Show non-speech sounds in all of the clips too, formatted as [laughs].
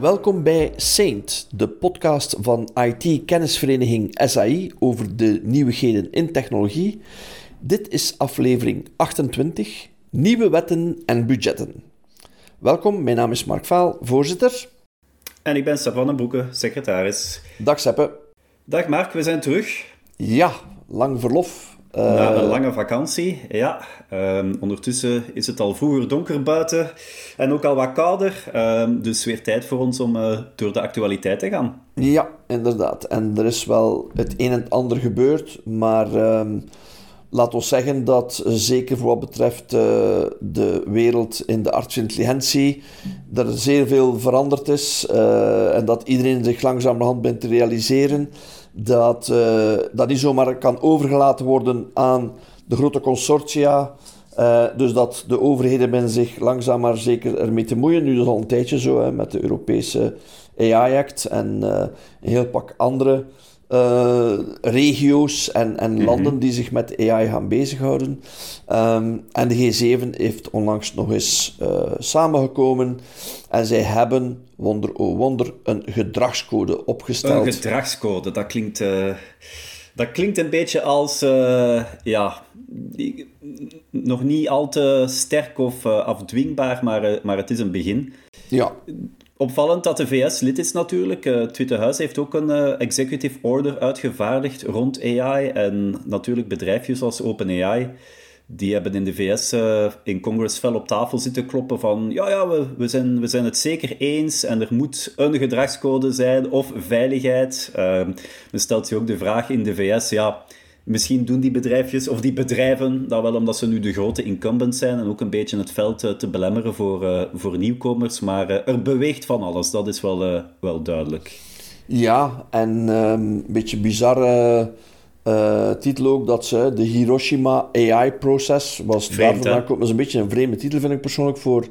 Welkom bij Saint, de podcast van IT-kennisvereniging SAI over de nieuwigheden in technologie. Dit is aflevering 28, Nieuwe wetten en budgetten. Welkom, mijn naam is Mark Vaal, voorzitter. En ik ben Stefan Broeke, secretaris. Dag Seppe. Dag Mark, we zijn terug. Ja, lang verlof. Na een lange vakantie, ja. Ehm, ondertussen is het al vroeger donker buiten en ook al wat kouder. Ehm, dus weer tijd voor ons om uh, door de actualiteit te gaan. Ja, inderdaad. En er is wel het een en het ander gebeurd, maar um, laat ons zeggen dat zeker voor wat betreft uh, de wereld in de artificiële intelligentie er zeer veel veranderd is uh, en dat iedereen zich langzamerhand bent te realiseren dat uh, dat niet zomaar kan overgelaten worden aan de grote consortia. Uh, dus dat de overheden men zich langzaam maar zeker ermee te moeien. Nu is al een tijdje zo hè, met de Europese AI-act en uh, een heel pak andere regio's en, en landen mm -hmm. die zich met AI gaan bezighouden. Um, en de G7 heeft onlangs nog eens samengekomen en zij hebben wonder oh wonder, een gedragscode opgesteld. Een gedragscode, dat klinkt, uh, dat klinkt een beetje als, ja, nog niet al te sterk of afdwingbaar, maar, maar het is een begin. Ja. Opvallend dat de VS lid is natuurlijk. Het Witte Huis heeft ook een executive order uitgevaardigd rond AI en natuurlijk bedrijfjes als OpenAI die hebben in de VS uh, in Congress fel op tafel zitten kloppen van ja, ja, we, we, zijn, we zijn het zeker eens en er moet een gedragscode zijn of veiligheid. Uh, dan stelt zich ook de vraag in de VS, ja, misschien doen die bedrijfjes of die bedrijven dat wel omdat ze nu de grote incumbents zijn en ook een beetje het veld uh, te belemmeren voor, uh, voor nieuwkomers, maar uh, er beweegt van alles, dat is wel, wel duidelijk. Ja, en een beetje bizarre uh, titel ook dat ze de Hiroshima AI-proces was. Vreemd, daar komt dat is een beetje een vreemde titel, vind ik persoonlijk, voor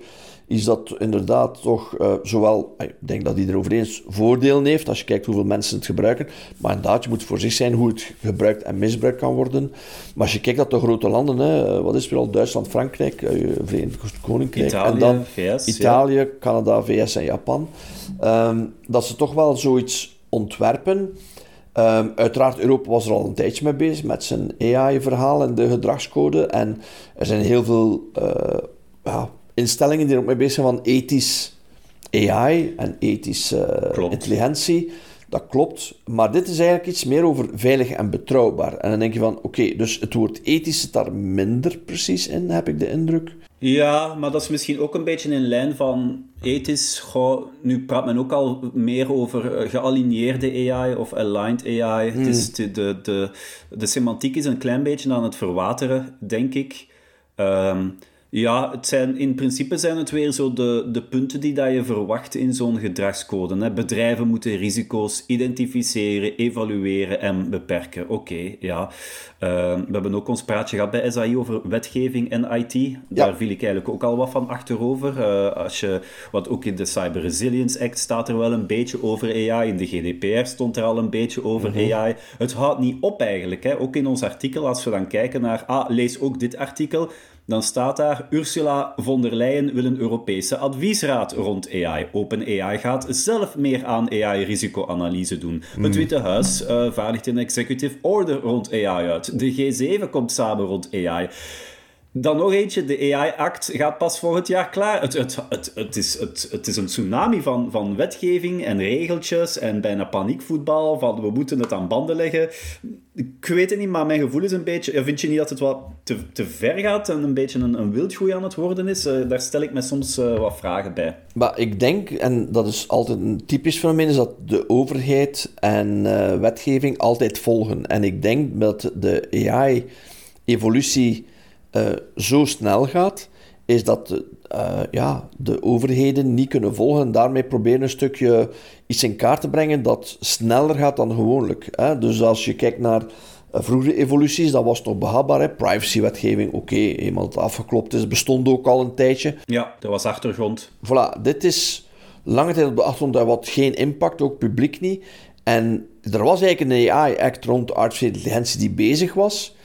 iets dat inderdaad toch uh, zowel, ik denk dat iedereen over eens voordelen heeft, als je kijkt hoeveel mensen het gebruiken, maar inderdaad, je moet voor zich zijn hoe het gebruikt en misbruikt kan worden. Maar als je kijkt naar de grote landen, hè, wat is het weer al, Duitsland, Frankrijk, uh, Verenigd Koninkrijk, Italië, en dan VS, Italië, ja. Canada, VS en Japan, um, dat ze toch wel zoiets ontwerpen Um, uiteraard, Europa was er al een tijdje mee bezig met zijn AI-verhaal en de gedragscode. En er zijn heel veel uh, ja, instellingen die er ook mee bezig zijn van ethisch AI en ethische uh, intelligentie. Dat klopt, maar dit is eigenlijk iets meer over veilig en betrouwbaar. En dan denk je van, oké, okay, dus het woord ethisch zit daar minder precies in, heb ik de indruk. Ja, maar dat is misschien ook een beetje in lijn van ethisch. Goh, nu praat men ook al meer over gealigneerde AI of aligned AI. Hmm. Het is de, de, de, de semantiek is een klein beetje aan het verwateren, denk ik. Um, ja, het zijn, in principe zijn het weer zo de, de punten die dat je verwacht in zo'n gedragscode. Hè. Bedrijven moeten risico's identificeren, evalueren en beperken. Oké, okay, ja. Uh, we hebben ook ons praatje gehad bij SAI over wetgeving en IT. Daar viel ik eigenlijk ook al wat van achterover. Uh, als je, wat ook in de Cyber Resilience Act staat er wel een beetje over AI. In de GDPR stond er al een beetje over mm -hmm. AI. Het houdt niet op eigenlijk. Hè. Ook in ons artikel, als we dan kijken naar... Ah, lees ook dit artikel dan staat daar Ursula von der Leyen wil een Europese adviesraad rond AI. OpenAI gaat zelf meer aan AI-risicoanalyse doen. Mm. Het Witte Huis uh, vaardigt een executive order rond AI uit. De G7 komt samen rond AI. Dan nog eentje, de AI-act gaat pas volgend jaar klaar. Het, het, het, het, is, het, het is een tsunami van, van wetgeving en regeltjes en bijna paniekvoetbal. Van we moeten het aan banden leggen. Ik weet het niet, maar mijn gevoel is een beetje... Vind je niet dat het wat te, te ver gaat en een beetje een, een wildgroei aan het worden is? Uh, daar stel ik me soms uh, wat vragen bij. Maar ik denk, en dat is altijd een typisch fenomeen, is dat de overheid en wetgeving altijd volgen. En ik denk dat de AI-evolutie uh, zo snel gaat, is dat uh, ja, de overheden niet kunnen volgen en daarmee proberen een stukje iets in kaart te brengen dat sneller gaat dan gewoonlijk. Hè? Dus als je kijkt naar uh, vroegere evoluties, dat was nog behapbaar. Hè? Privacywetgeving, oké, okay, eenmaal het afgeklopt is, bestond ook al een tijdje. Ja, dat was achtergrond. Voilà, dit is lange tijd op de achtergrond, dat had geen impact, ook publiek niet. En er was eigenlijk een AI-act rond artificiële intelligentie die bezig was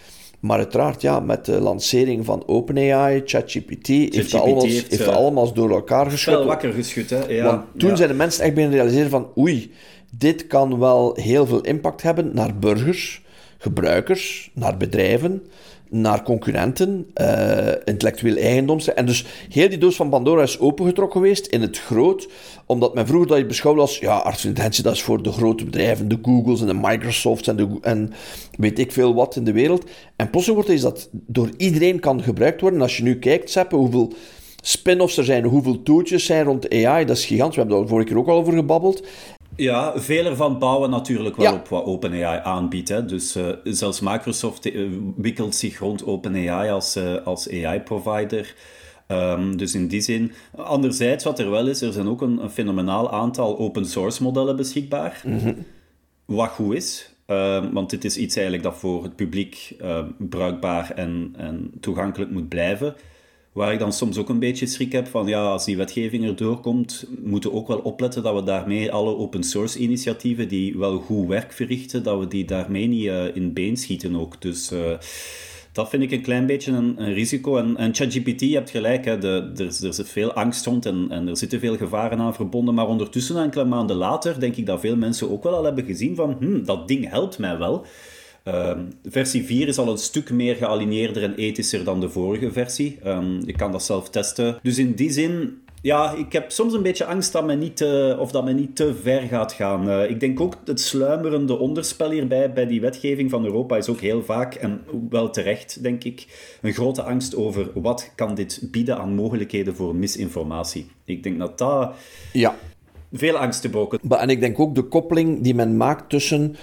Maar uiteraard, ja, met de lancering van OpenAI, ChatGPT, heeft dat allemaal, heeft, heeft uh, allemaal door elkaar geschud. Wel wakker geschud, hè? Ja, Want toen ja. zijn de mensen echt beginnen realiseren van oei, dit kan wel heel veel impact hebben naar burgers, gebruikers, naar bedrijven, naar concurrenten, uh, intellectueel eigendom. En dus heel die doos van Pandora is opengetrokken geweest in het groot, omdat men vroeger dat je beschouwde als, ja, intelligentie, dat is voor de grote bedrijven, de Googles en de Microsofts en, de, en weet ik veel wat in de wereld. En plotseling wordt is dat door iedereen kan gebruikt worden. En als je nu kijkt, Seppe, hoeveel spin-offs er zijn, hoeveel toetjes zijn rond AI, dat is gigantisch. We hebben daar vorige keer ook al over gebabbeld. Ja, veel ervan bouwen natuurlijk wel ja. op wat OpenAI aanbiedt. Hè. Dus uh, zelfs Microsoft uh, wikkelt zich rond OpenAI als, uh, als AI-provider. Um, dus in die zin. Anderzijds, wat er wel is, er zijn ook een, een fenomenaal aantal open-source modellen beschikbaar. Mm -hmm. Wat goed is. Um, want dit is iets eigenlijk dat voor het publiek bruikbaar en, en toegankelijk moet blijven. Waar ik dan soms ook een beetje schrik heb van, ja, als die wetgeving erdoor komt, moeten we ook wel opletten dat we daarmee alle open source initiatieven die wel goed werk verrichten, dat we die daarmee niet uh, in been schieten ook. Dus uh, dat vind ik een klein beetje een, een risico. En, en ChatGPT, je hebt gelijk, hè, de, er, er zit veel angst rond en, en er zitten veel gevaren aan verbonden. Maar ondertussen, enkele maanden later, denk ik dat veel mensen ook wel al hebben gezien van, hm, dat ding helpt mij wel. Uh, versie 4 is al een stuk meer gealineerder en ethischer dan de vorige versie. Um, je kan dat zelf testen. Dus in die zin, ja, ik heb soms een beetje angst dat men niet te, of dat men niet te ver gaat gaan. Uh, ik denk ook het sluimerende onderspel hierbij bij die wetgeving van Europa is ook heel vaak, en wel terecht denk ik, een grote angst over wat kan dit bieden aan mogelijkheden voor misinformatie. Ik denk dat dat ja. veel angst te broken. En ik denk ook de koppeling die men maakt tussen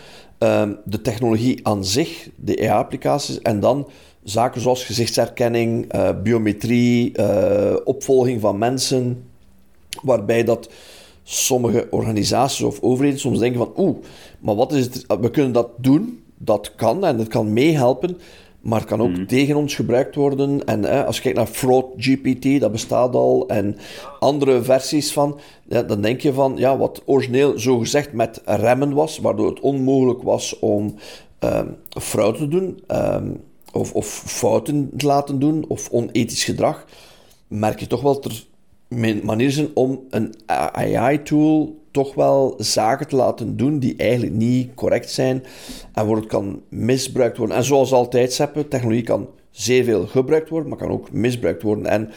Um, de technologie aan zich, de AI-applicaties, en dan zaken zoals gezichtsherkenning, uh, biometrie, uh, opvolging van mensen, waarbij dat sommige organisaties of overheden soms denken van oeh, maar wat is het, we kunnen dat doen, dat kan en dat kan meehelpen, maar kan ook mm. tegen ons gebruikt worden. En eh, als je kijkt naar Fraud GPT, dat bestaat al, en andere versies van, ja, dan denk je van, ja, wat origineel zogezegd met remmen was, waardoor het onmogelijk was om um, fraude te doen, um, of, of fouten te laten doen, of onethisch gedrag, merk je toch wel dat er manieren zijn om een AI-tool toch wel zaken te laten doen die eigenlijk niet correct zijn en waar het kan misbruikt worden. En zoals altijd zeggen, technologie kan zeer veel gebruikt worden, maar kan ook misbruikt worden. En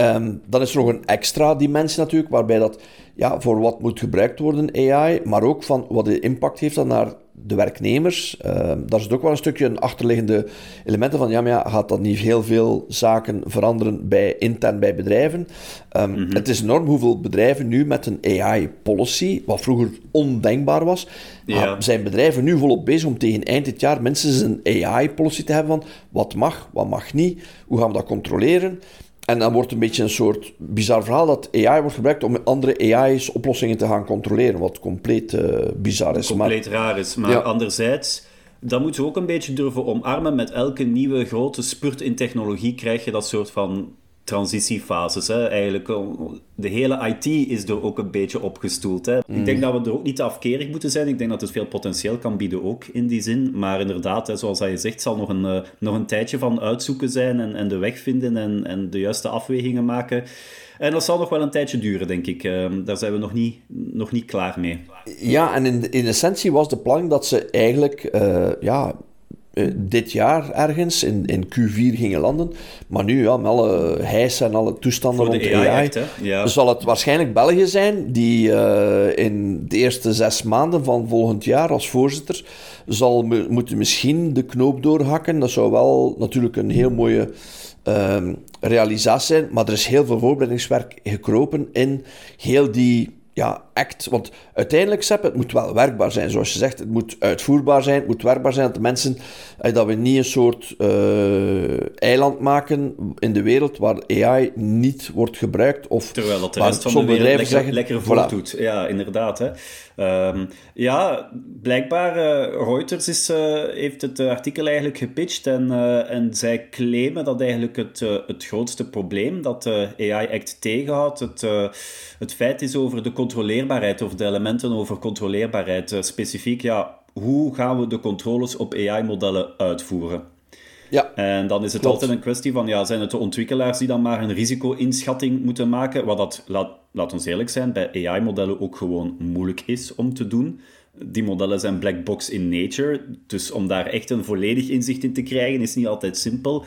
um, dan is er nog een extra dimensie natuurlijk, waarbij dat ja, voor wat moet gebruikt worden AI, maar ook van wat de impact heeft dat naar de werknemers. Uh, daar zit ook wel een stukje een achterliggende elementen van, ja, maar ja, gaat dat niet heel veel zaken veranderen bij, intern bij bedrijven? Um, mm-hmm. Het is enorm hoeveel bedrijven nu met een AI-policy, wat vroeger ondenkbaar was, ja. zijn bedrijven nu volop bezig om tegen eind dit jaar minstens een AI-policy te hebben van wat mag, wat mag niet, hoe gaan we dat controleren? En dan wordt een beetje een soort bizar verhaal dat AI wordt gebruikt om andere AI's oplossingen te gaan controleren, wat compleet uh, bizar is. Compleet maar, raar is. Maar ja. anderzijds, dat moeten we ook een beetje durven omarmen. Met elke nieuwe grote spurt in technologie krijg je dat soort van transitiefases. Hè. Eigenlijk, de hele IT is er ook een beetje opgestoeld. Hè. Mm. Ik denk dat we er ook niet te afkerig moeten zijn. Ik denk dat het veel potentieel kan bieden ook in die zin. Maar inderdaad, hè, zoals je zegt, zal nog een, uh, nog een tijdje van uitzoeken zijn en, en de weg vinden en, en de juiste afwegingen maken. En dat zal nog wel een tijdje duren, denk ik. Uh, daar zijn we nog niet, nog niet klaar mee. Ja, en in, in essentie was de planning dat ze eigenlijk... Uh, ja, dit jaar ergens in, in Q4 gingen landen. Maar nu, ja, met alle hijs en alle toestanden Voor rond de AI, ja. zal het waarschijnlijk België zijn die uh, in de eerste zes maanden van volgend jaar als voorzitter zal moeten misschien de knoop doorhakken. Dat zou wel natuurlijk een heel mooie uh, realisatie zijn, maar er is heel veel voorbereidingswerk gekropen in heel die ja, act. Want uiteindelijk, Sepp, het moet wel werkbaar zijn. Zoals je zegt, het moet uitvoerbaar zijn. Het moet werkbaar zijn dat de mensen... Dat we niet een soort uh, eiland maken in de wereld waar AI niet wordt gebruikt. Of Terwijl dat de rest van de wereld lekker, zeggen, lekker voordoet. Voilà. Ja, inderdaad. Hè. Um, ja, blijkbaar, uh, Reuters is, uh, heeft het artikel eigenlijk gepitcht en, en zij claimen dat eigenlijk het, het grootste probleem dat de AI-act tegenhoudt, het, het feit is over de controleerbaarheid of de elementen over controleerbaarheid. specifiek, ja, hoe gaan we de controles op AI-modellen uitvoeren? Ja, En dan is het klopt. altijd een kwestie van, ja, zijn het de ontwikkelaars die dan maar een risico-inschatting moeten maken? Wat dat, laat, laat ons eerlijk zijn, bij AI-modellen ook gewoon moeilijk is om te doen. Die modellen zijn black box in nature, dus om daar echt een volledig inzicht in te krijgen is niet altijd simpel.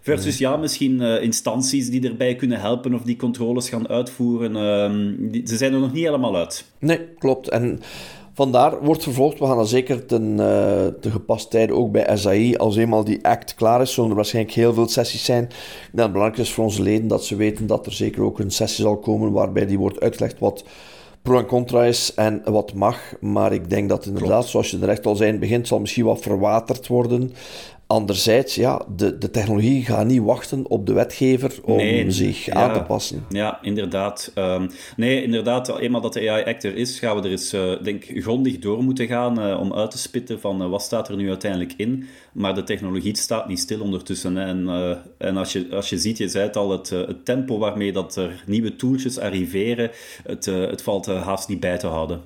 Versus ja, misschien eh, instanties die erbij kunnen helpen of die controles gaan uitvoeren. Ehm, die- ze zijn er nog niet helemaal uit. Nee, klopt. En vandaar wordt vervolgd. We gaan dat zeker ten, eh te gepast tijden ook bij SAI. Als eenmaal die act klaar is, zullen er waarschijnlijk heel veel sessies zijn. Denk dat het belangrijk is voor onze leden dat ze weten dat er zeker ook een sessie zal komen waarbij die wordt uitgelegd wat pro en contra is en wat mag. Maar ik denk dat inderdaad, zoals je er echt al zei in het begin, het zal misschien wat verwaterd worden. Anderzijds, ja, de, de technologie gaat niet wachten op de wetgever om Nee, zich ja. aan te passen. Ja, inderdaad. Ehm, nee, inderdaad, eenmaal dat de AI-act er is, gaan we er eens, eh, denk grondig door moeten gaan eh, om uit te spitten van eh, wat staat er nu uiteindelijk in. Maar de technologie staat niet stil ondertussen. hè. En, en als, je, als je ziet, je zei het al, het, het tempo waarmee dat er nieuwe tooltjes arriveren, het, het valt haast niet bij te houden.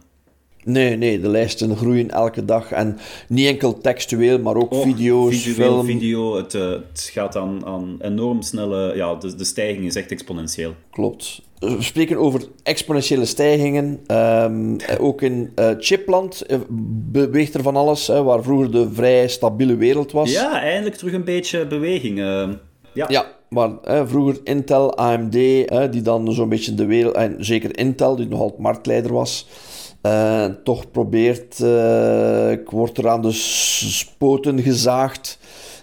Nee, nee, de lijsten groeien elke dag. En niet enkel textueel, maar ook Oh, video's, visueel, film. video, het, eh, het gaat aan, aan enorm snelle... Ja, de, de stijging is echt exponentieel. Klopt. We spreken over exponentiële stijgingen. Ehm, eh, ook in eh, chipland eh, beweegt er van alles, hè, waar vroeger de vrij stabiele wereld was. Ja, eindelijk terug een beetje beweging. eh, ja. Ja, maar hè, vroeger Intel, AMD, hè, die dan zo'n beetje de wereld, en zeker Intel, die nog altijd marktleider was, eh, toch probeert, eh, ik word er aan de spoten gezaagd.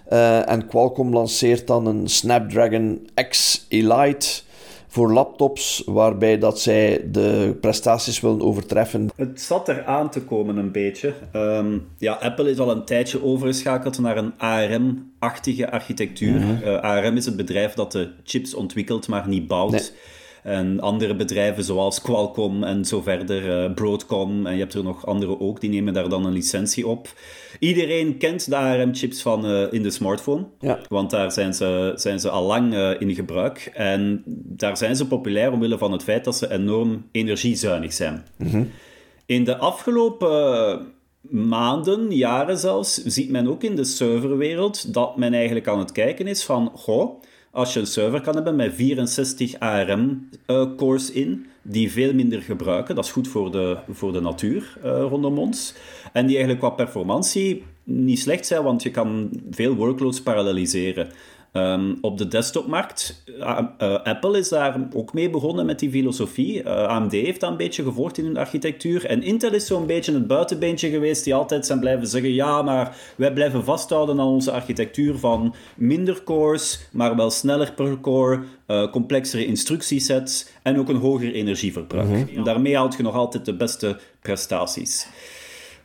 Eh, en Qualcomm lanceert dan een Snapdragon X Elite voor laptops, waarbij dat zij de prestaties willen overtreffen. Het zat er aan te komen een beetje. Ehm, ja, Apple is al een tijdje overgeschakeld naar een ARM-achtige architectuur. ARM is het bedrijf dat de chips ontwikkelt, maar niet bouwt. Nee. En andere bedrijven zoals Qualcomm en zo verder, eh, Broadcom, en je hebt er nog andere ook, die nemen daar dan een licentie op. Iedereen kent de ARM-chips van eh, in de smartphone, Ja. want daar zijn ze, zijn ze al lang eh, in gebruik. En daar zijn ze populair omwille van het feit dat ze enorm energiezuinig zijn. In de afgelopen maanden, jaren zelfs, ziet men ook in de serverwereld dat men eigenlijk aan het kijken is van, goh, als je een server kan hebben met 64 ARM-cores in, die veel minder gebruiken, dat is goed voor de, voor de natuur eh, rondom ons, en die eigenlijk qua performantie niet slecht zijn, want je kan veel workloads paralleliseren. Ehm, op de desktopmarkt, uh, uh, Apple is daar ook mee begonnen met die filosofie. Uh, AMD heeft dat een beetje gevolgd in hun architectuur. En Intel is zo'n beetje het buitenbeentje geweest die altijd zijn blijven zeggen ja, maar wij blijven vasthouden aan onze architectuur van minder cores, maar wel sneller per core, complexere instructiesets en ook een hoger energieverbruik. En daarmee haalt je nog altijd de beste prestaties.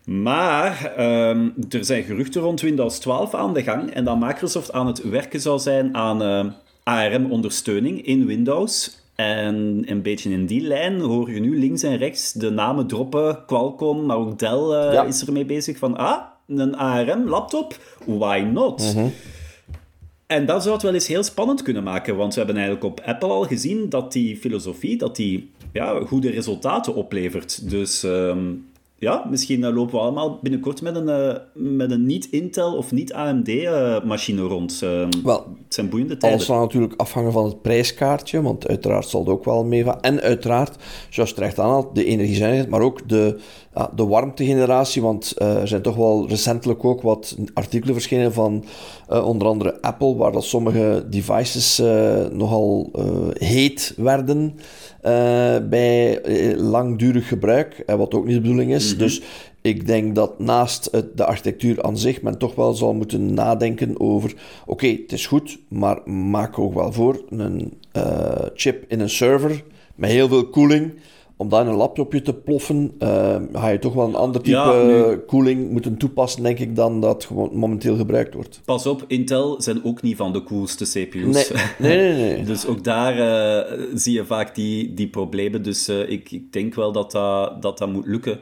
Maar um, er zijn geruchten rond Windows 12 aan de gang en dat Microsoft aan het werken zou zijn aan uh, ARM-ondersteuning in Windows. En een beetje in die lijn hoor je nu links en rechts de namen droppen. Qualcomm, maar ook Dell uh, ja. is ermee bezig van, ah, een ARM-laptop? Why not? Mhm. Mm -hmm. En dat zou het wel eens heel spannend kunnen maken, want we hebben eigenlijk op Apple al gezien dat die filosofie, dat die ja, goede resultaten oplevert. Dus... Um, ja, misschien uh, lopen we allemaal binnenkort met een, uh, met een niet-Intel of niet-AMD-machine uh, rond. wel, het zijn boeiende tijden. Alles zal natuurlijk afhangen van het prijskaartje, want uiteraard zal het ook wel meevallen. En uiteraard, zoals terecht aanhaalt, de energiezuinigheid, maar ook de, ja, de warmtegeneratie, want eh, er zijn toch wel recentelijk ook wat artikelen verschenen van uh, onder andere Apple, waar dat sommige devices uh, nogal heet werden bij langdurig gebruik, wat ook niet de bedoeling is. Mm -hmm. Dus ik denk dat naast het, de architectuur aan zich men toch wel zal moeten nadenken over oké, okay, het is goed, maar maak ook wel voor een chip in een server met heel veel koeling. Om daar een laptopje te ploffen, uh, ga je toch wel een ander type ja, nu... koeling moeten toepassen, denk ik, dan dat gewoon momenteel gebruikt wordt. Pas op, Intel zijn ook niet van de coolste CPU's. Nee, nee, nee. nee. [laughs] dus ook daar uh, zie je vaak die, die problemen. Dus uh, ik, ik denk wel dat dat, dat, dat moet lukken.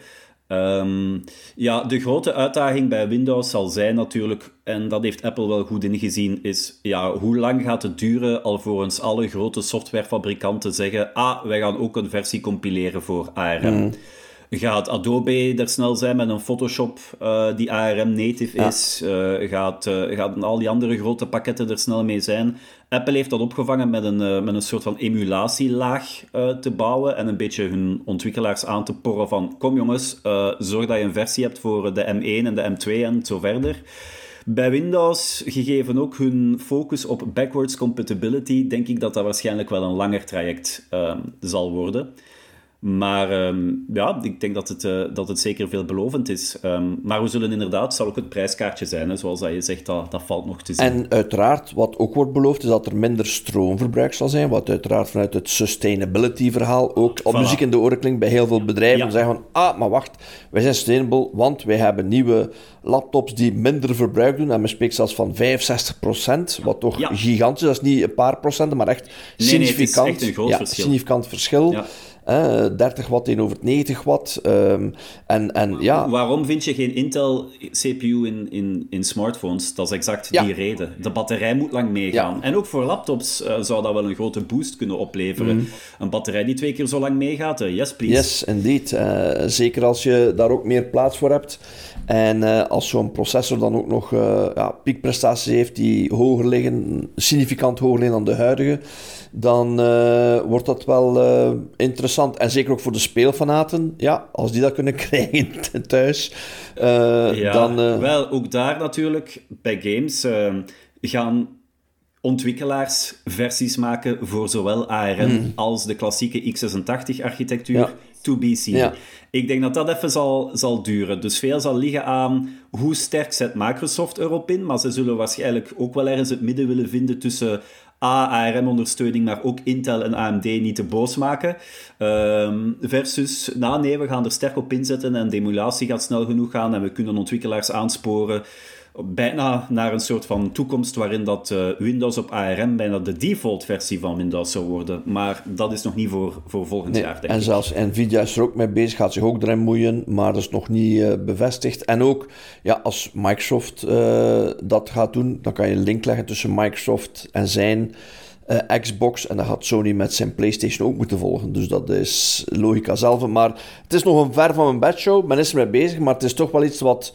Um, ja, de grote uitdaging bij Windows zal zijn natuurlijk, en dat heeft Apple wel goed ingezien, is ja, hoe lang gaat het duren alvorens alle grote softwarefabrikanten zeggen ah, wij gaan ook een versie compileren voor ARM. Mm. Gaat Adobe er snel zijn met een Photoshop uh, die ARM native is? Uh, gaat, uh, gaan al die andere grote pakketten er snel mee zijn? Apple heeft dat opgevangen met een, met een soort van emulatielaag te bouwen en een beetje hun ontwikkelaars aan te porren van kom jongens, zorg dat je een versie hebt voor de M1 en de M2 en zo verder. Bij Windows, gegeven ook hun focus op backwards compatibility, denk ik dat dat waarschijnlijk wel een langer traject zal worden. Maar ehm, ja, ik denk dat het, uh, dat het zeker veelbelovend is. Ehm, maar we zullen inderdaad, zal ook het prijskaartje zijn, hè, zoals dat je zegt, dat, dat valt nog te zien. En uiteraard, wat ook wordt beloofd, is dat er minder stroomverbruik zal zijn, wat uiteraard vanuit het sustainability-verhaal ook op muziek in de oren klinkt bij heel veel bedrijven. Ja. Zeggen van, ah, maar wacht, wij zijn sustainable, want wij hebben nieuwe laptops die minder verbruik doen. En men spreekt zelfs van 65 procent, wat toch gigantisch is. Dat is niet een paar procenten, maar echt nee, significant. Nee, het is echt een groot ja, verschil. significant verschil. Ja. 30 watt tegenover 90 watt. Um, en, en, ja. Waarom vind je geen Intel CPU in, in, in smartphones? Dat is exact ja. die reden. De batterij moet lang meegaan. Ja. En ook voor laptops uh, zou dat wel een grote boost kunnen opleveren. Mm. Een batterij die twee keer zo lang meegaat. Uh, yes, please. Yes, indeed. Uh, zeker als je daar ook meer plaats voor hebt. En uh, als zo'n processor dan ook nog ja, piekprestaties heeft die hoger liggen, significant hoger liggen dan de huidige, dan uh, wordt dat wel interessant. En zeker ook voor de speelfanaten. Ja, als die dat kunnen [laughs] krijgen thuis, ja, dan... Wel, ook daar natuurlijk, bij games, gaan ontwikkelaars versies maken voor zowel ARM mm. als de klassieke x86-architectuur. Ja. To be seen. Ja. Ik denk dat dat even zal, zal duren. Dus veel zal liggen aan hoe sterk zet Microsoft erop in. Maar ze zullen waarschijnlijk ook wel ergens het midden willen vinden tussen ARM-ondersteuning, maar ook Intel en AMD niet te boos maken. Um, versus, nee, we gaan er sterk op inzetten en de emulatie gaat snel genoeg gaan en we kunnen ontwikkelaars aansporen bijna naar een soort van toekomst waarin dat uh, Windows op ARM bijna de default versie van Windows zou worden. Maar dat is nog niet voor, voor volgend nee, jaar, denk En ik. zelfs Nvidia is er ook mee bezig, gaat zich ook erin moeien, maar dat is nog niet uh, bevestigd. En ook, ja, als Microsoft uh, dat gaat doen, dan kan je een link leggen tussen Microsoft en zijn Xbox. En dan gaat Sony met zijn PlayStation ook moeten volgen. Dus dat is logica zelf. Maar het is nog een ver van mijn bedshow. Men is ermee bezig, maar het is toch wel iets wat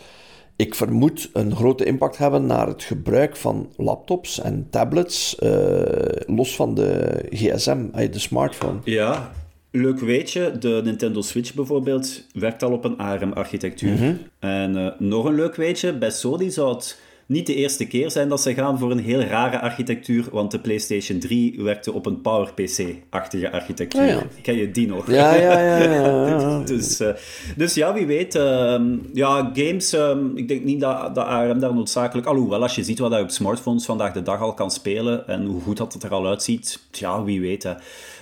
ik vermoed een grote impact hebben naar het gebruik van laptops en tablets, uh, los van de gsm, de smartphone. Ja, leuk weetje, de Nintendo Switch bijvoorbeeld werkt al op een ARM-architectuur. Mhm. Mm -hmm. En uh, nog een leuk weetje, bij Sony zou het niet de eerste keer zijn dat ze gaan voor een heel rare architectuur, want de PlayStation 3 werkte op een PowerPC-achtige architectuur. Ah, ja. Ken je die nog? Ja, ja, ja. ja, [laughs] dus, uh, dus ja, wie weet. Uh, ja, games, um, ik denk niet dat, dat ARM daar noodzakelijk... Alhoewel, als je ziet wat hij op smartphones vandaag de dag al kan spelen en hoe goed dat het er al uitziet, ja, wie weet. Hè.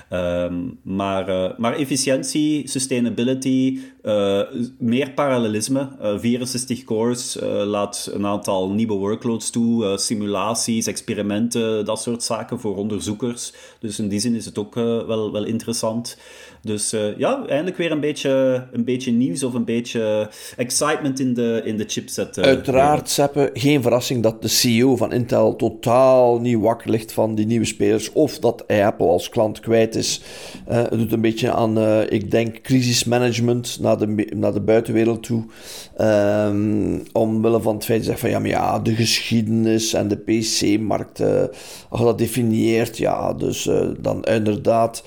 Um, maar, uh, maar efficiëntie, sustainability, uh, meer parallelisme. Uh, 64 cores laat een aantal nieuwe workloads toe, simulaties, experimenten, dat soort zaken voor onderzoekers. Dus in die zin is het ook wel, wel interessant. Dus ja, eindelijk weer een beetje, een beetje nieuws of een beetje excitement in de, in de chipset. Uiteraard, Seppe, geen verrassing dat de CEO van Intel totaal niet wakker ligt van die nieuwe spelers. Of dat Apple als klant kwijt is. Het doet een beetje aan, ik denk, crisismanagement naar de, buitenwereld toe. Um, omwille van het feit dat van ja, maar ja, de geschiedenis en de PC-markt, uh, je dat definieert, ja, dus dan inderdaad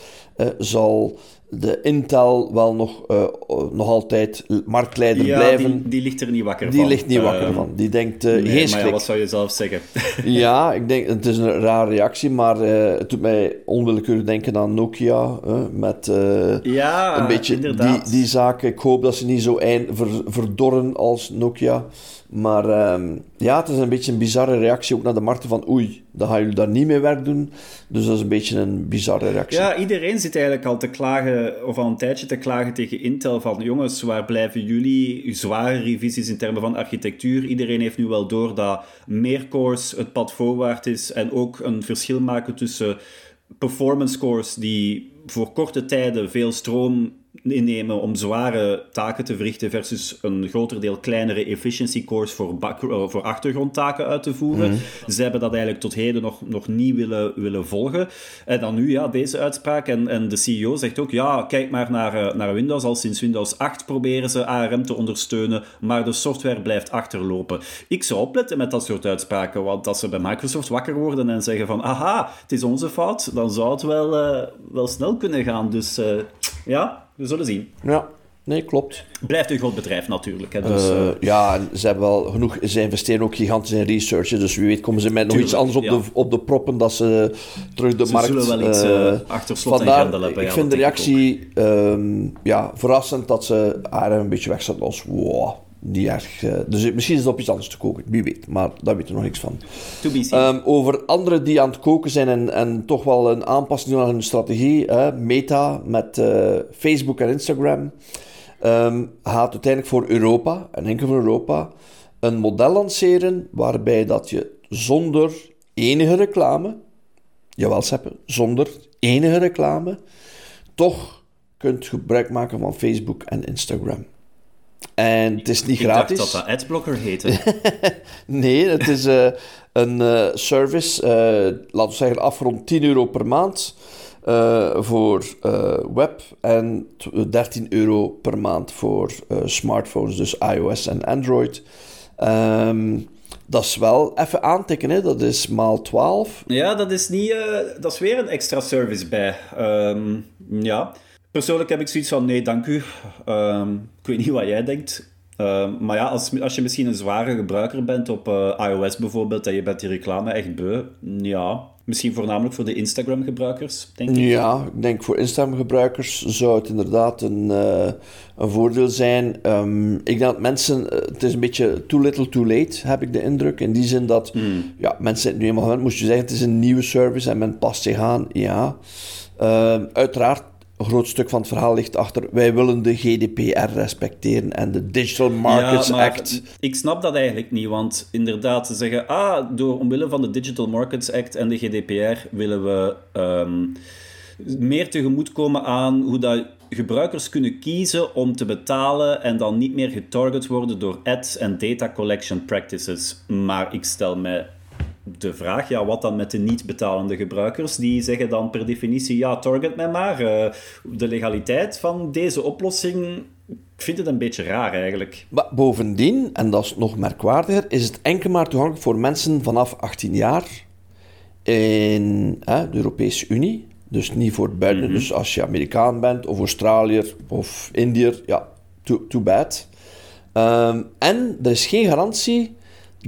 zal de Intel wel nog, uh, nog altijd marktleider ja, blijven. Die, die ligt er niet wakker die van. Die ligt niet wakker uh, van. Die denkt uh, nee, geen maar ja, wat zou je zelf zeggen? [laughs] ja, ik denk, het is een rare reactie, maar het doet mij onwillekeurig denken aan Nokia. met ja, een beetje inderdaad. die, die zaken. Ik hoop dat ze niet zo eind, ver, verdorren als Nokia. Maar um, ja, het is een beetje een bizarre reactie ook naar de markten van oei, dan gaan jullie daar niet mee werk doen. Dus dat is een beetje een bizarre reactie. Ja, iedereen zit eigenlijk al te klagen, of al een tijdje te klagen tegen Intel van jongens, waar blijven jullie? Zware revisies in termen van architectuur. Iedereen heeft nu wel door dat meer cores het pad voorwaarts is en ook een verschil maken tussen performance cores die voor korte tijden veel stroom innemen om zware taken te verrichten versus een groter deel kleinere efficiency cores voor, uh, voor achtergrondtaken uit te voeren. Mm. Ze hebben dat eigenlijk tot heden nog, nog niet willen, willen volgen. En dan nu, ja, deze uitspraak. En, en de CEO zegt ook, ja, kijk maar naar, uh, naar Windows. Al sinds Windows 8 proberen ze ARM te ondersteunen, maar de software blijft achterlopen. Ik zou opletten met dat soort uitspraken, want als ze bij Microsoft wakker worden en zeggen van, aha, het is onze fout, dan zou het wel, uh, wel snel kunnen gaan. Dus ja, we zullen zien. Ja, nee, klopt. Blijft een groot bedrijf natuurlijk. Hè, dus, uh, ja, ze hebben wel genoeg. Ze investeren ook gigantisch in research. Dus wie weet komen ze met nog iets anders op, de, op de proppen dat ze terug de ze markt. Ze zullen wel iets uh, achter slot vandaar, en hebben. Ik vind de reactie um, ja, verrassend dat ze haar een beetje wegzetten als wow niet erg. Uh, dus misschien is het op iets anders te koken, wie weet. Maar daar weten we nog niks van. To be seen. Um, over anderen die aan het koken zijn en, en toch wel een aanpassing doen aan hun strategie. Hè, Meta met uh, Facebook en Instagram. Um, gaat uiteindelijk voor Europa, en enkel voor Europa, een model lanceren waarbij dat je zonder enige reclame, jawel Seppe, zonder enige reclame, toch kunt gebruik maken van Facebook en Instagram. En het is niet ik gratis. dacht dat dat Adblocker heette. [laughs] nee, het is uh, een uh, service, uh, laten we zeggen, af rond 10 euro per maand voor web en 13 euro per maand voor smartphones, dus iOS en Android. Um, dat is wel even aantikken, hè? dat is maal 12. Ja, dat is, niet, dat is weer een extra service bij. Um, ja. Persoonlijk heb ik zoiets van, nee, dank u. Um, ik weet niet wat jij denkt. Um, maar ja, als, als je misschien een zware gebruiker bent op uh, iOS bijvoorbeeld, en je bent die reclame echt beu, ja, misschien voornamelijk voor de Instagram-gebruikers, denk ik. Ja, ik denk voor Instagram-gebruikers zou het inderdaad een, uh, een voordeel zijn. Um, ik denk dat mensen, het is een beetje too little too late, heb ik de indruk. In die zin dat, mm. ja, mensen zijn nu eenmaal gewend, moest je zeggen, het is een nieuwe service en men past zich aan, ja. uiteraard een groot stuk van het verhaal ligt achter. Wij willen de GDPR respecteren en de Digital Markets ja, maar Act. Ik snap dat eigenlijk niet, want inderdaad, ze zeggen: ah, door omwille van de Digital Markets Act en de GDPR willen we um, meer tegemoetkomen aan hoe dat gebruikers kunnen kiezen om te betalen en dan niet meer getarget worden door ads en data collection practices. Maar ik stel mij de vraag, ja, wat dan met de niet-betalende gebruikers? Die zeggen dan per definitie, ja, target mij maar. Uh, de legaliteit van deze oplossing, ik vind het een beetje raar eigenlijk. Maar bovendien, en dat is nog merkwaardiger, is het enkel maar toegankelijk voor mensen vanaf 18 jaar in hè, de Europese Unie. Dus niet voor buiten. Mm -hmm. Dus als je Amerikaan bent, of Australiër, of Indiër, ja, too, too bad. Um, en er is geen garantie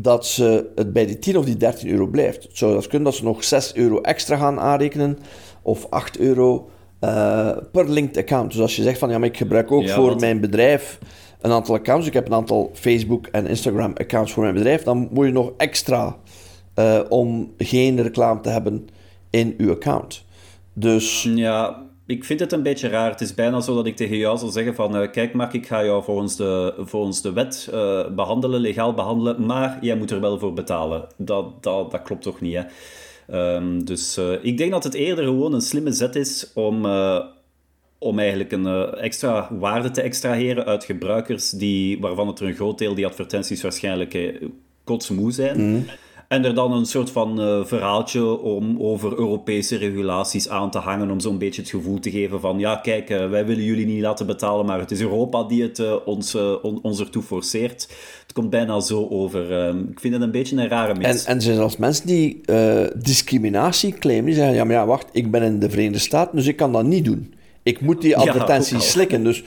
dat ze het bij die 10 of die 13 euro blijft. Het zou dat kunnen dat ze nog 6 euro extra gaan aanrekenen of 8 euro uh, per linked account. Dus als je zegt van ja, maar ik gebruik ook ja, voor want... mijn bedrijf een aantal accounts, ik heb een aantal Facebook en Instagram accounts voor mijn bedrijf, dan moet je nog extra uh, om geen reclame te hebben in uw account. Dus ja, ik vind het een beetje raar. Het is bijna zo dat ik tegen jou zal zeggen van... Uh, kijk Mark, ik ga jou volgens de, volgens de wet uh, behandelen, legaal behandelen, maar jij moet er wel voor betalen. Dat, dat, dat klopt toch niet, hè? Um, dus uh, ik denk dat het eerder gewoon een slimme zet is om, om eigenlijk een extra waarde te extraheren uit gebruikers die, waarvan het er een groot deel die advertenties waarschijnlijk kotsmoe zijn. Mm. En er dan een soort van uh, verhaaltje om over Europese regulaties aan te hangen. Om zo'n beetje het gevoel te geven van... Ja, kijk, uh, wij willen jullie niet laten betalen, maar het is Europa die het uh, ons, on, ons ertoe forceert. Het komt bijna zo over. ik vind het een beetje een rare mix. En, en er zijn zelfs mensen die discriminatie claimen. Die zeggen, ja, maar ja, wacht, ik ben in de Verenigde Staten, dus ik kan dat niet doen. Ik moet die advertentie [laughs] ja, slikken, dus...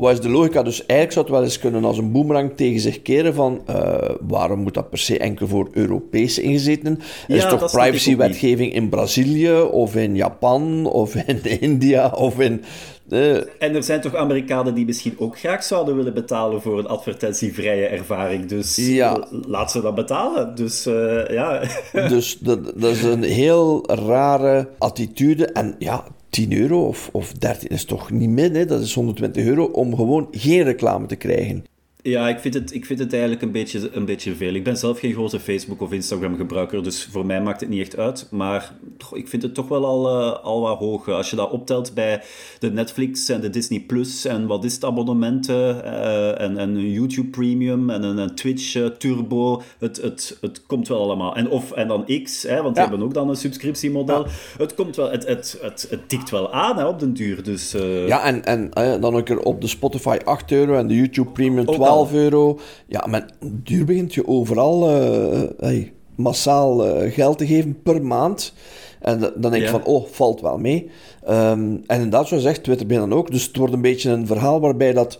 Wat is de logica? Dus eigenlijk zou het wel eens kunnen als een boemerang tegen zich keren van uh, waarom moet dat per se enkel voor Europese ingezetenen? Er ja, is toch privacywetgeving in Brazilië of in Japan of in [laughs] India of in... Uh... En er zijn toch Amerikanen die misschien ook graag zouden willen betalen voor een advertentievrije ervaring. Dus ja. laat ze dat betalen. Dus uh, ja. [laughs] dus dat, dat is een heel rare attitude. En ja, 10 euro of, of 13 is toch niet min, hè? dat is 120 euro om gewoon geen reclame te krijgen. Ja, ik vind het, ik vind het eigenlijk een beetje, een beetje veel. Ik ben zelf geen grote Facebook- of Instagram-gebruiker, dus voor mij maakt het niet echt uit. Maar ik vind het toch wel al, uh, al wat hoog. Als je dat optelt bij de Netflix en de Disney Plus en wat is het abonnementen uh, en, en een YouTube Premium en een, Twitch uh, Turbo, het, het, het komt wel allemaal. En, of, en dan X, hè, want ja. die hebben ook dan een subscriptiemodel. Ja. Het, komt wel, het, het, het, het tikt wel aan hè, op den duur. Dus, Ja, en, en dan een keer op de Spotify 8 euro en de YouTube Premium 12 12 euro. Ja, maar duur begint je overal uh, hey, massaal uh, geld te geven per maand. En dan denk ik ja. van, oh, valt wel mee. Um, en inderdaad, zoals zegt Twitter dan ook. Dus het wordt een beetje een verhaal waarbij dat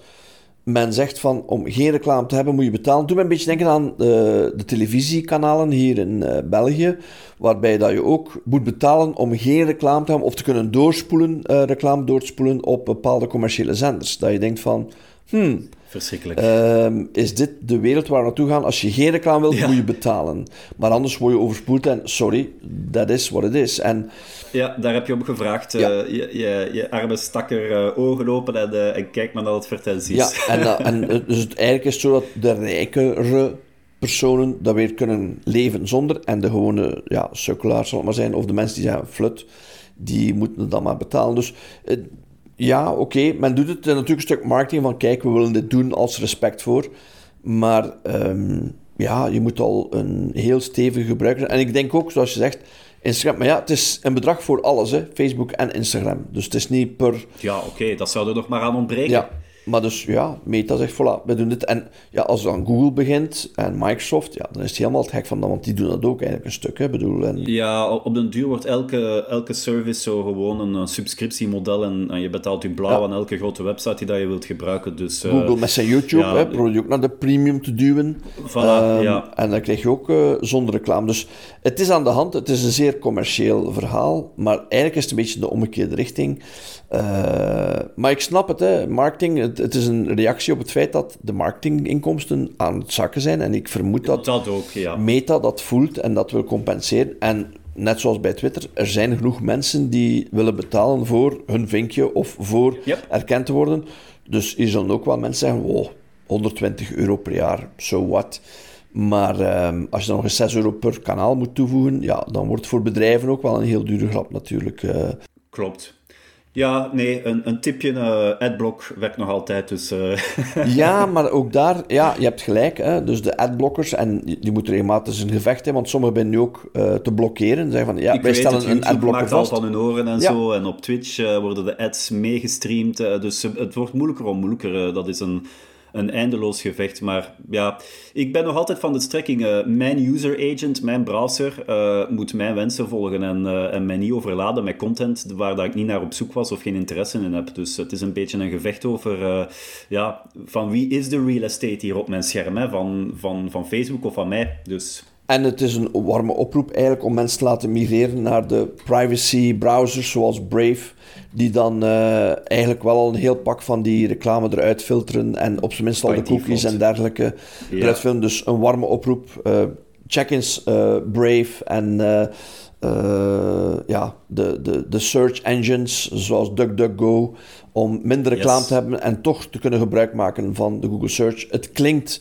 men zegt van, om geen reclame te hebben moet je betalen. Doe me een beetje denken aan uh, de televisiekanalen hier in uh, België, waarbij dat je ook moet betalen om geen reclame te hebben of te kunnen doorspoelen, uh, reclame doorspoelen op bepaalde commerciële zenders. Dat je denkt van, hmm, Verschrikkelijk. Uh, is dit de wereld waar we naartoe gaan? Als je geen reclame wilt, ja. moet je betalen. Maar anders word je overspoeld en sorry, dat is wat het is. En, ja, daar heb je om gevraagd. Ja. Uh, je, je, je, arme stakker uh, ogen open en, uh, en kijk maar naar advertenties. Ja, en, en [laughs] dus het, eigenlijk is het zo dat de rijkere personen dat weer kunnen leven zonder. En de gewone ja, sukkelaars, zal het maar zijn, of de mensen die zeggen flut, die moeten het dan maar betalen. Dus ja, oké, okay. men doet het natuurlijk een stuk marketing van kijk, we willen dit doen als respect voor. Maar um, ja, je moet al een heel stevige gebruiker En ik denk ook, zoals je zegt, Instagram. Maar ja, het is een bedrag voor alles, hè? Facebook en Instagram. Dus het is niet per... Ja, oké, okay, dat zou er nog maar aan ontbreken. Ja, maar dus ja, Meta zegt, voilà, we doen dit. En ja, als dan Google begint en Microsoft, ja, dan is het helemaal het hek van dan, want die doen dat ook eigenlijk een stuk, hè, bedoel. En... Ja, op den duur wordt elke, elke service zo gewoon een, een subscriptiemodel en, en, je betaalt je blauw ja. aan elke grote website die dat je wilt gebruiken. Dus, uh, Google met zijn YouTube, ja, hè, probeert ook naar de premium te duwen. Voilà, um, ja. En dan krijg je ook uh, zonder reclame. Dus het is aan de hand, het is een zeer commercieel verhaal, maar eigenlijk is het een beetje de omgekeerde richting. Uh, maar ik snap het, hè. marketing, het, het, is een reactie op het feit dat de marketinginkomsten aan het zakken zijn. En ik vermoed dat, dat ook, ja. Meta dat voelt en dat wil compenseren. En net zoals bij Twitter, er zijn genoeg mensen die willen betalen voor hun vinkje of voor yep. erkend te worden. Dus hier zullen ook wel mensen zeggen, wow, 120 euro per jaar, so what. Maar um, als je dan nog eens 6 euro per kanaal moet toevoegen, ja, dan wordt het voor bedrijven ook wel een heel dure grap natuurlijk. Uh, Klopt. Ja, nee, een, een tipje uh, adblock werkt nog altijd, dus... Uh... [laughs] ja, maar ook daar, ja, je hebt gelijk, hè, dus de adblockers, en die moeten regelmatig een gevecht hebben, want sommigen zijn nu ook uh, te blokkeren. Zeggen van, ja, Ik wij stellen het, een adblocker maakt al vast. van hun oren en ja. zo, en op Twitch worden de ads meegestreamd, dus het wordt moeilijker om moeilijker. dat is een een eindeloos gevecht. Maar ja, ik ben nog altijd van de strekking. Uh, mijn user agent, mijn browser, uh, moet mijn wensen volgen en, uh, en mij niet overladen met content waar dat ik niet naar op zoek was of geen interesse in heb. Dus het is een beetje een gevecht over ja, van wie is de real estate hier op mijn scherm? Hè? Van, van, van Facebook of van mij? Dus en het is een warme oproep eigenlijk om mensen te laten migreren naar de privacy browsers zoals Brave, die dan uh, eigenlijk wel al een heel pak van die reclame eruit filteren en op zijn minst al de cookies en dergelijke Ja. eruit filteren. Dus een warme oproep. eh, check eens eh, Brave en eh, eh, ja, de, de, de search engines zoals DuckDuckGo om minder reclame Yes. te hebben en toch te kunnen gebruik maken van de Google Search. Het klinkt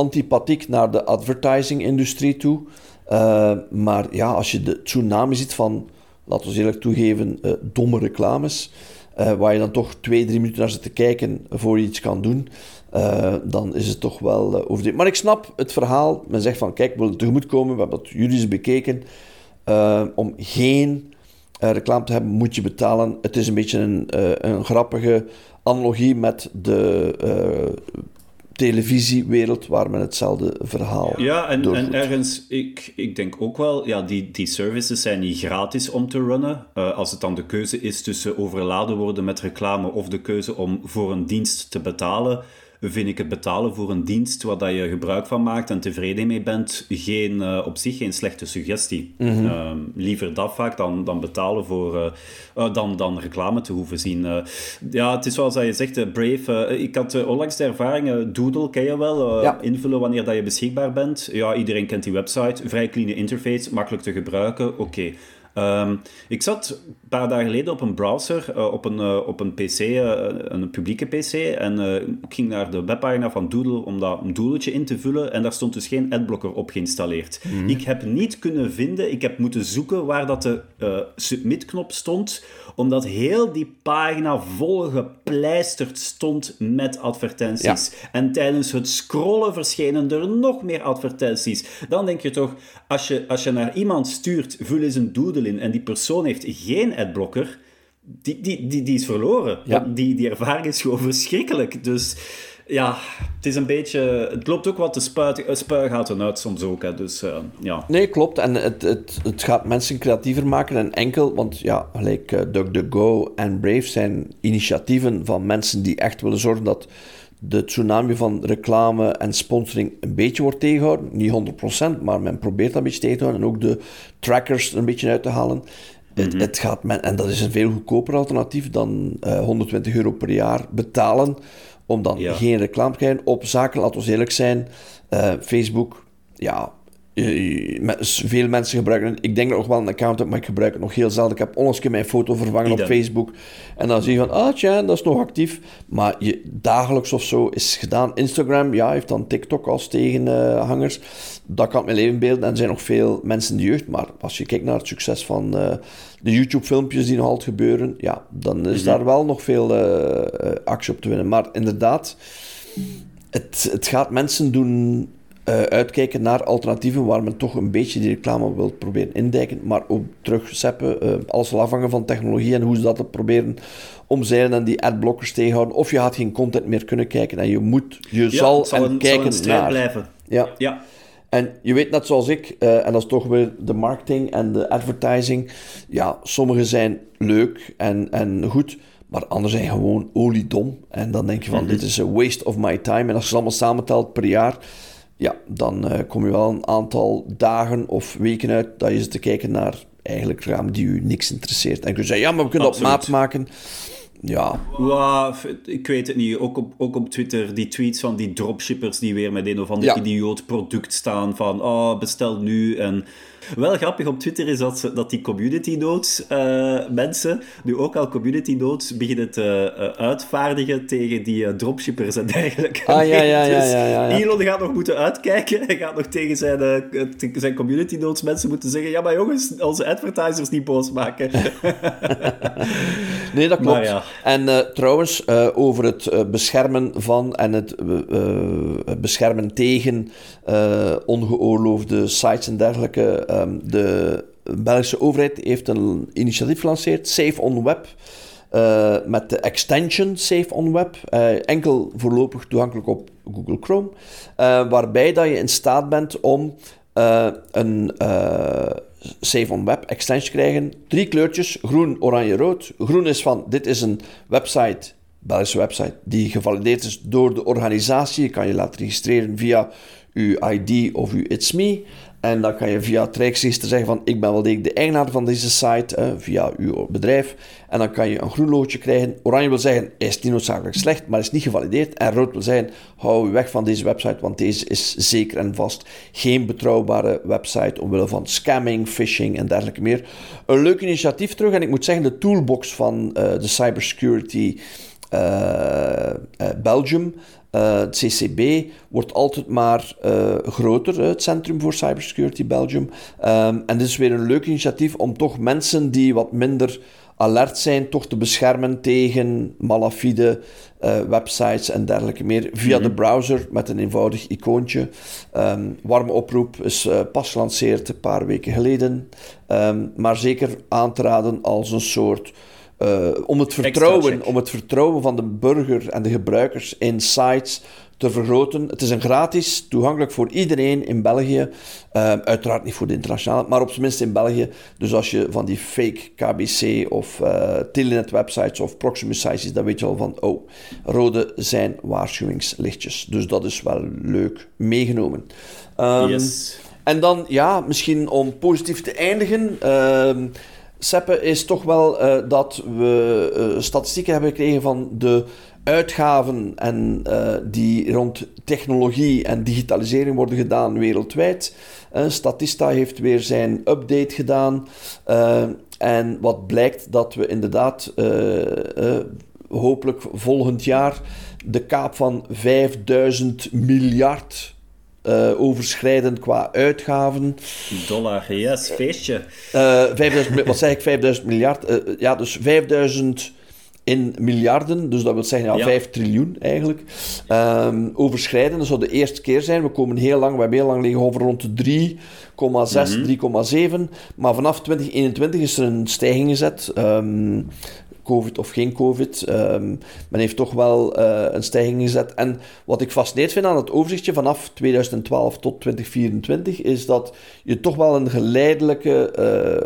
antipathiek naar de advertising-industrie toe. Eh, maar ja, als je de tsunami ziet van, laten we eerlijk toegeven, eh, domme reclames, eh, waar je dan toch twee, drie minuten naar zit te kijken voor je iets kan doen, dan is het toch wel overdreven. Maar ik snap het verhaal. Men zegt van, kijk, we willen tegemoetkomen, we hebben dat juridisch bekeken. Om geen reclame te hebben, moet je betalen. Het is een beetje een, een grappige analogie met de televisiewereld, waar men hetzelfde verhaal Ja, en, doorvoert. en ergens, ik, ik denk ook wel, ja, die, die services zijn niet gratis om te runnen. Eh, als het dan de keuze is tussen overladen worden met reclame of de keuze om voor een dienst te betalen, vind ik het betalen voor een dienst waar dat je gebruik van maakt en tevreden mee bent, geen, eh, op zich geen slechte suggestie. Eh, liever dat vaak dan, dan betalen voor, eh, eh, dan, dan reclame te hoeven zien. Ja, het is zoals dat je zegt, Brave. ik had onlangs de ervaring, Doodle ken je wel, Ja. invullen wanneer dat je beschikbaar bent. Ja, iedereen kent die website, vrij clean interface, makkelijk te gebruiken, oké. Ehm, ik zat een paar dagen geleden op een browser, uh, op, een, uh, op een PC, uh, een publieke PC, en ik ging naar de webpagina van Doodle om dat een in te vullen, en daar stond dus geen adblocker op geïnstalleerd. Mm. Ik heb niet kunnen vinden, ik heb moeten zoeken waar dat de submit-knop stond, omdat heel die pagina vol gepleisterd stond met advertenties. Ja. En tijdens het scrollen verschenen er nog meer advertenties. Dan denk je toch, als je, als je naar iemand stuurt, vul eens een doodle en die persoon heeft geen adblocker, die, die, die, die is verloren. Ja. Die, die ervaring is gewoon verschrikkelijk. Dus ja, het is een beetje... Het loopt ook wat de spuigaten uit soms ook. Hè. Dus, uh, ja. Nee, klopt. En het, het, het gaat mensen creatiever maken. En enkel, want ja, gelijk uh, DuckDuckGo en Brave zijn initiatieven van mensen die echt willen zorgen dat de tsunami van reclame en sponsoring een beetje wordt tegengehouden. Niet 100%, maar men probeert dat een beetje tegen te houden. En ook de trackers er een beetje uit te halen. het, mhm. het, gaat men, en dat is een veel goedkoper alternatief dan uh, eh, 120 euro per jaar betalen om dan geen reclame te krijgen op zaken, laten we eerlijk zijn. Uh, Facebook, ja, veel mensen gebruiken Ik denk dat ik nog wel een account heb, maar ik gebruik het nog heel zelden. Ik heb onlangs mijn foto vervangen op Facebook. En dan zie je van, ah tja, dat is nog actief. Maar je, dagelijks of zo is gedaan. Instagram, ja, heeft dan TikTok als tegenhangers. dat kan mijn leven beelden. En er zijn nog veel mensen in de jeugd. Maar als je kijkt naar het succes van uh, de YouTube-filmpjes die nog altijd gebeuren, ja, dan is mhm. daar wel nog veel uh, actie op te winnen. Maar inderdaad, het, het gaat mensen doen uh, uitkijken naar alternatieven waar men toch een beetje die reclame wil proberen indijken, maar ook terugzeppen. Uh, alles zal afhangen van technologie en hoe ze dat proberen omzeilen en die adblockers tegenhouden. Of je gaat geen content meer kunnen kijken en je moet, je zal, zal en kijken naar. blijven. Ja. ja. En je weet net zoals ik, uh, en dat is toch weer de marketing en de advertising. Ja, sommige zijn leuk en, en goed, maar anderen zijn gewoon oliedom. En dan denk je van, mm dit is a waste of my time. En als je het allemaal samentelt per jaar, ja, dan uh, kom je wel een aantal dagen of weken uit dat je zit te kijken naar eigenlijk raam die u niks interesseert. En kun je zeggen, ja, maar we kunnen Absoluut. op maat maken. Ja. Wow, ik weet het niet. Ook op, ook op Twitter, die tweets van die dropshippers die weer met een of ander idioot product staan van oh, bestel nu en wel grappig op Twitter is dat, dat die community notes uh, mensen nu ook al community notes beginnen te uh, uitvaardigen tegen die uh, dropshippers en dergelijke. Ah, ja, ja, ja, ja, ja, ja. Elon gaat nog moeten uitkijken. Hij gaat nog tegen zijn, zijn community notes mensen moeten zeggen ja, maar jongens, onze advertisers niet boos maken. [laughs] nee, dat klopt. Ja. En trouwens, over het beschermen van en het beschermen tegen ongeoorloofde sites en dergelijke de Belgische overheid heeft een initiatief gelanceerd, Safe on Web. Uh, met de extension Safe on Web, uh, enkel voorlopig toegankelijk op Google Chrome, uh, waarbij dat je in staat bent om een Safe on Web extension te krijgen. Drie kleurtjes, groen, oranje, rood. Groen is van, dit is een website, Belgische website, die gevalideerd is door de organisatie. Je kan je laten registreren via uw ID of uw It's Me. En dan kan je via het zeggen van ik ben wel de eigenaar van deze site, via uw bedrijf. En dan kan je een groen loodje krijgen. Oranje wil zeggen, is niet noodzakelijk slecht, maar is niet gevalideerd. En rood wil zeggen, hou je weg van deze website, want deze is zeker en vast geen betrouwbare website omwille van scamming, phishing en dergelijke meer. Een leuk initiatief terug. En ik moet zeggen, de toolbox van uh, de cybersecurity uh, Belgium uh, het CCB wordt altijd maar uh, groter, het Centrum voor Cybersecurity Belgium. Um, en dit is weer een leuk initiatief om toch mensen die wat minder alert zijn, toch te beschermen tegen malafide uh, websites en dergelijke meer via de mhm. browser met een eenvoudig icoontje. Um, warme oproep is pas gelanceerd een paar weken geleden, um, maar zeker aan te raden als een soort uh, om, het vertrouwen, om het vertrouwen van de burger en de gebruikers in sites te vergroten. Het is een gratis, toegankelijk voor iedereen in België. Uh, uiteraard niet voor de internationale, maar op zijn minst in België. Dus als je van die fake KBC of uh, Telenet websites of Proximus sites dan weet je al van, oh, rode zijn waarschuwingslichtjes. Dus dat is wel leuk meegenomen. Um, yes. En dan, ja, misschien om positief te eindigen... Uh, Seppe is toch wel uh, dat we uh, statistieken hebben gekregen van de uitgaven en, die rond technologie en digitalisering worden gedaan wereldwijd. Statista heeft weer zijn update gedaan. en wat blijkt dat we inderdaad hopelijk volgend jaar de kaap van 5000 miljard uh, overschrijdend qua uitgaven. Dollar, yes, feestje. Uh, eh, 5000, wat zeg ik, 5000 miljard? Ja, dus 5000 in miljarden, dus dat wil zeggen ja, ja. 5 triljoen eigenlijk. Um, overschrijden, dat zou de eerste keer zijn. We komen heel lang, we hebben heel lang liggen over rond de 3,6, mm -hmm. 3,7. Maar vanaf 2021 is er een stijging gezet. Um, COVID of geen COVID. Um, men heeft toch wel uh, een stijging gezet. En wat ik fascinerend vind aan het overzichtje vanaf 2012 tot 2024 is dat je toch wel een geleidelijke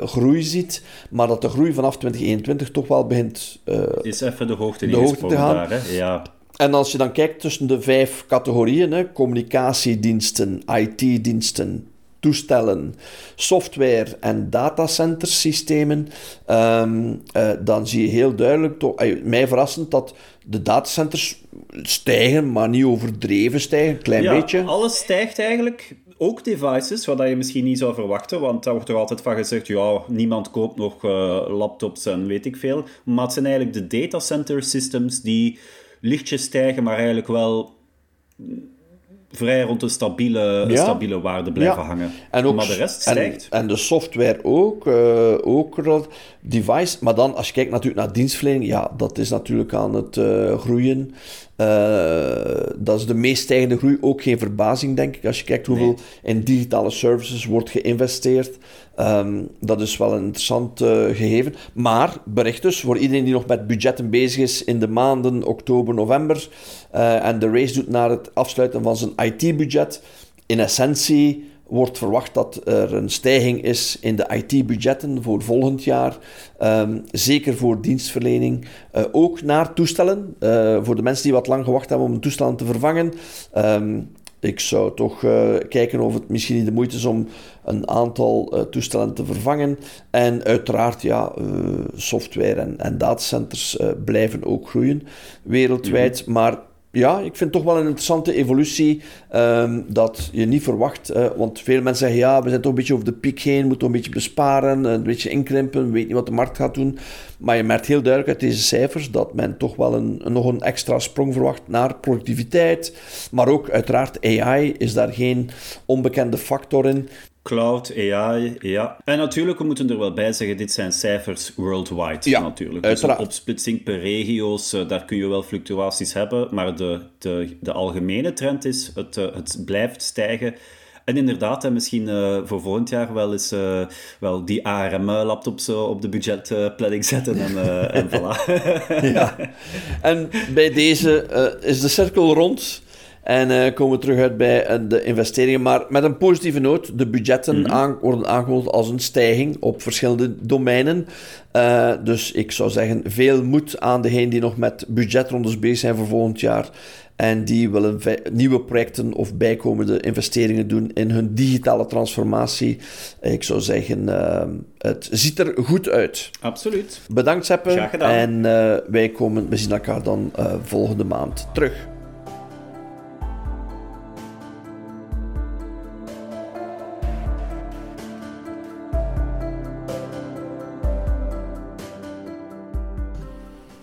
uh, groei ziet, maar dat de groei vanaf 2021 toch wel begint uh, is even de hoogte, de hoogte te gaan. Daar? Ja. En als je dan kijkt tussen de vijf categorieën, hè, communicatiediensten, IT-diensten, toestellen, software en datacentersystemen, um, uh, dan zie je heel duidelijk, toch, uh, mij verrassend, dat de datacenters stijgen, maar niet overdreven stijgen, een klein ja, beetje. alles stijgt eigenlijk. Ook devices, wat je misschien niet zou verwachten, want daar wordt er altijd van gezegd, ja, niemand koopt nog uh, laptops en weet ik veel. Maar het zijn eigenlijk de datacenter systems die lichtjes stijgen, maar eigenlijk wel vrij rond een stabiele, ja. stabiele waarde blijven hangen. En ook, maar de rest stijgt. En, en de software ook, uh, ook device. Maar dan, als je kijkt natuurlijk naar dienstverlening, ja, dat is natuurlijk aan het uh, groeien. Uh, dat is de meest stijgende groei. Ook geen verbazing, denk ik, als je kijkt hoeveel nee. in digitale services wordt geïnvesteerd. Um, dat is wel een interessant uh, gegeven. Maar bericht dus voor iedereen die nog met budgetten bezig is in de maanden oktober, november uh, en de race doet naar het afsluiten van zijn IT-budget. In essentie wordt verwacht dat er een stijging is in de IT-budgetten voor volgend jaar. Um, zeker voor dienstverlening. Uh, ook naar toestellen. Voor de mensen die wat lang gewacht hebben om toestellen te vervangen. Um, ik zou toch uh, kijken of het misschien niet de moeite is om een aantal toestellen te vervangen. En uiteraard, ja, software en, en datacenters blijven ook groeien wereldwijd. Mm -hmm. Maar ja, ik vind toch wel een interessante evolutie um, dat je niet verwacht. Want veel mensen zeggen, ja, we zijn toch een beetje over de piek heen, moeten een beetje besparen, een beetje inkrimpen, we weten niet wat de markt gaat doen. Maar je merkt heel duidelijk uit deze cijfers dat men toch wel een, nog een extra sprong verwacht naar productiviteit. Maar ook uiteraard AI is daar geen onbekende factor in. Cloud, AI, ja. En natuurlijk, we moeten er wel bij zeggen, dit zijn cijfers worldwide ja, natuurlijk. Dus een opsplitsing per regio's, uh, daar kun je wel fluctuaties hebben, maar de, de, de algemene trend is, het, uh, het blijft stijgen. En inderdaad, misschien uh, voor volgend jaar wel eens wel die ARM-laptops op de budgetplanning zetten en, en [laughs] voilà. ja. En bij deze is de cirkel rond. En uh, komen we terug uit bij uh, de investeringen. Maar met een positieve noot. De budgetten mm -hmm. aan, worden aangekondigd als een stijging op verschillende domeinen. Uh, dus ik zou zeggen, veel moed aan degenen die nog met budgetrondes bezig zijn voor volgend jaar. En die willen nieuwe projecten of bijkomende investeringen doen in hun digitale transformatie. Ik zou zeggen, het ziet er goed uit. Absoluut. Bedankt, Seppe. En wij komen, we zien elkaar dan volgende maand terug.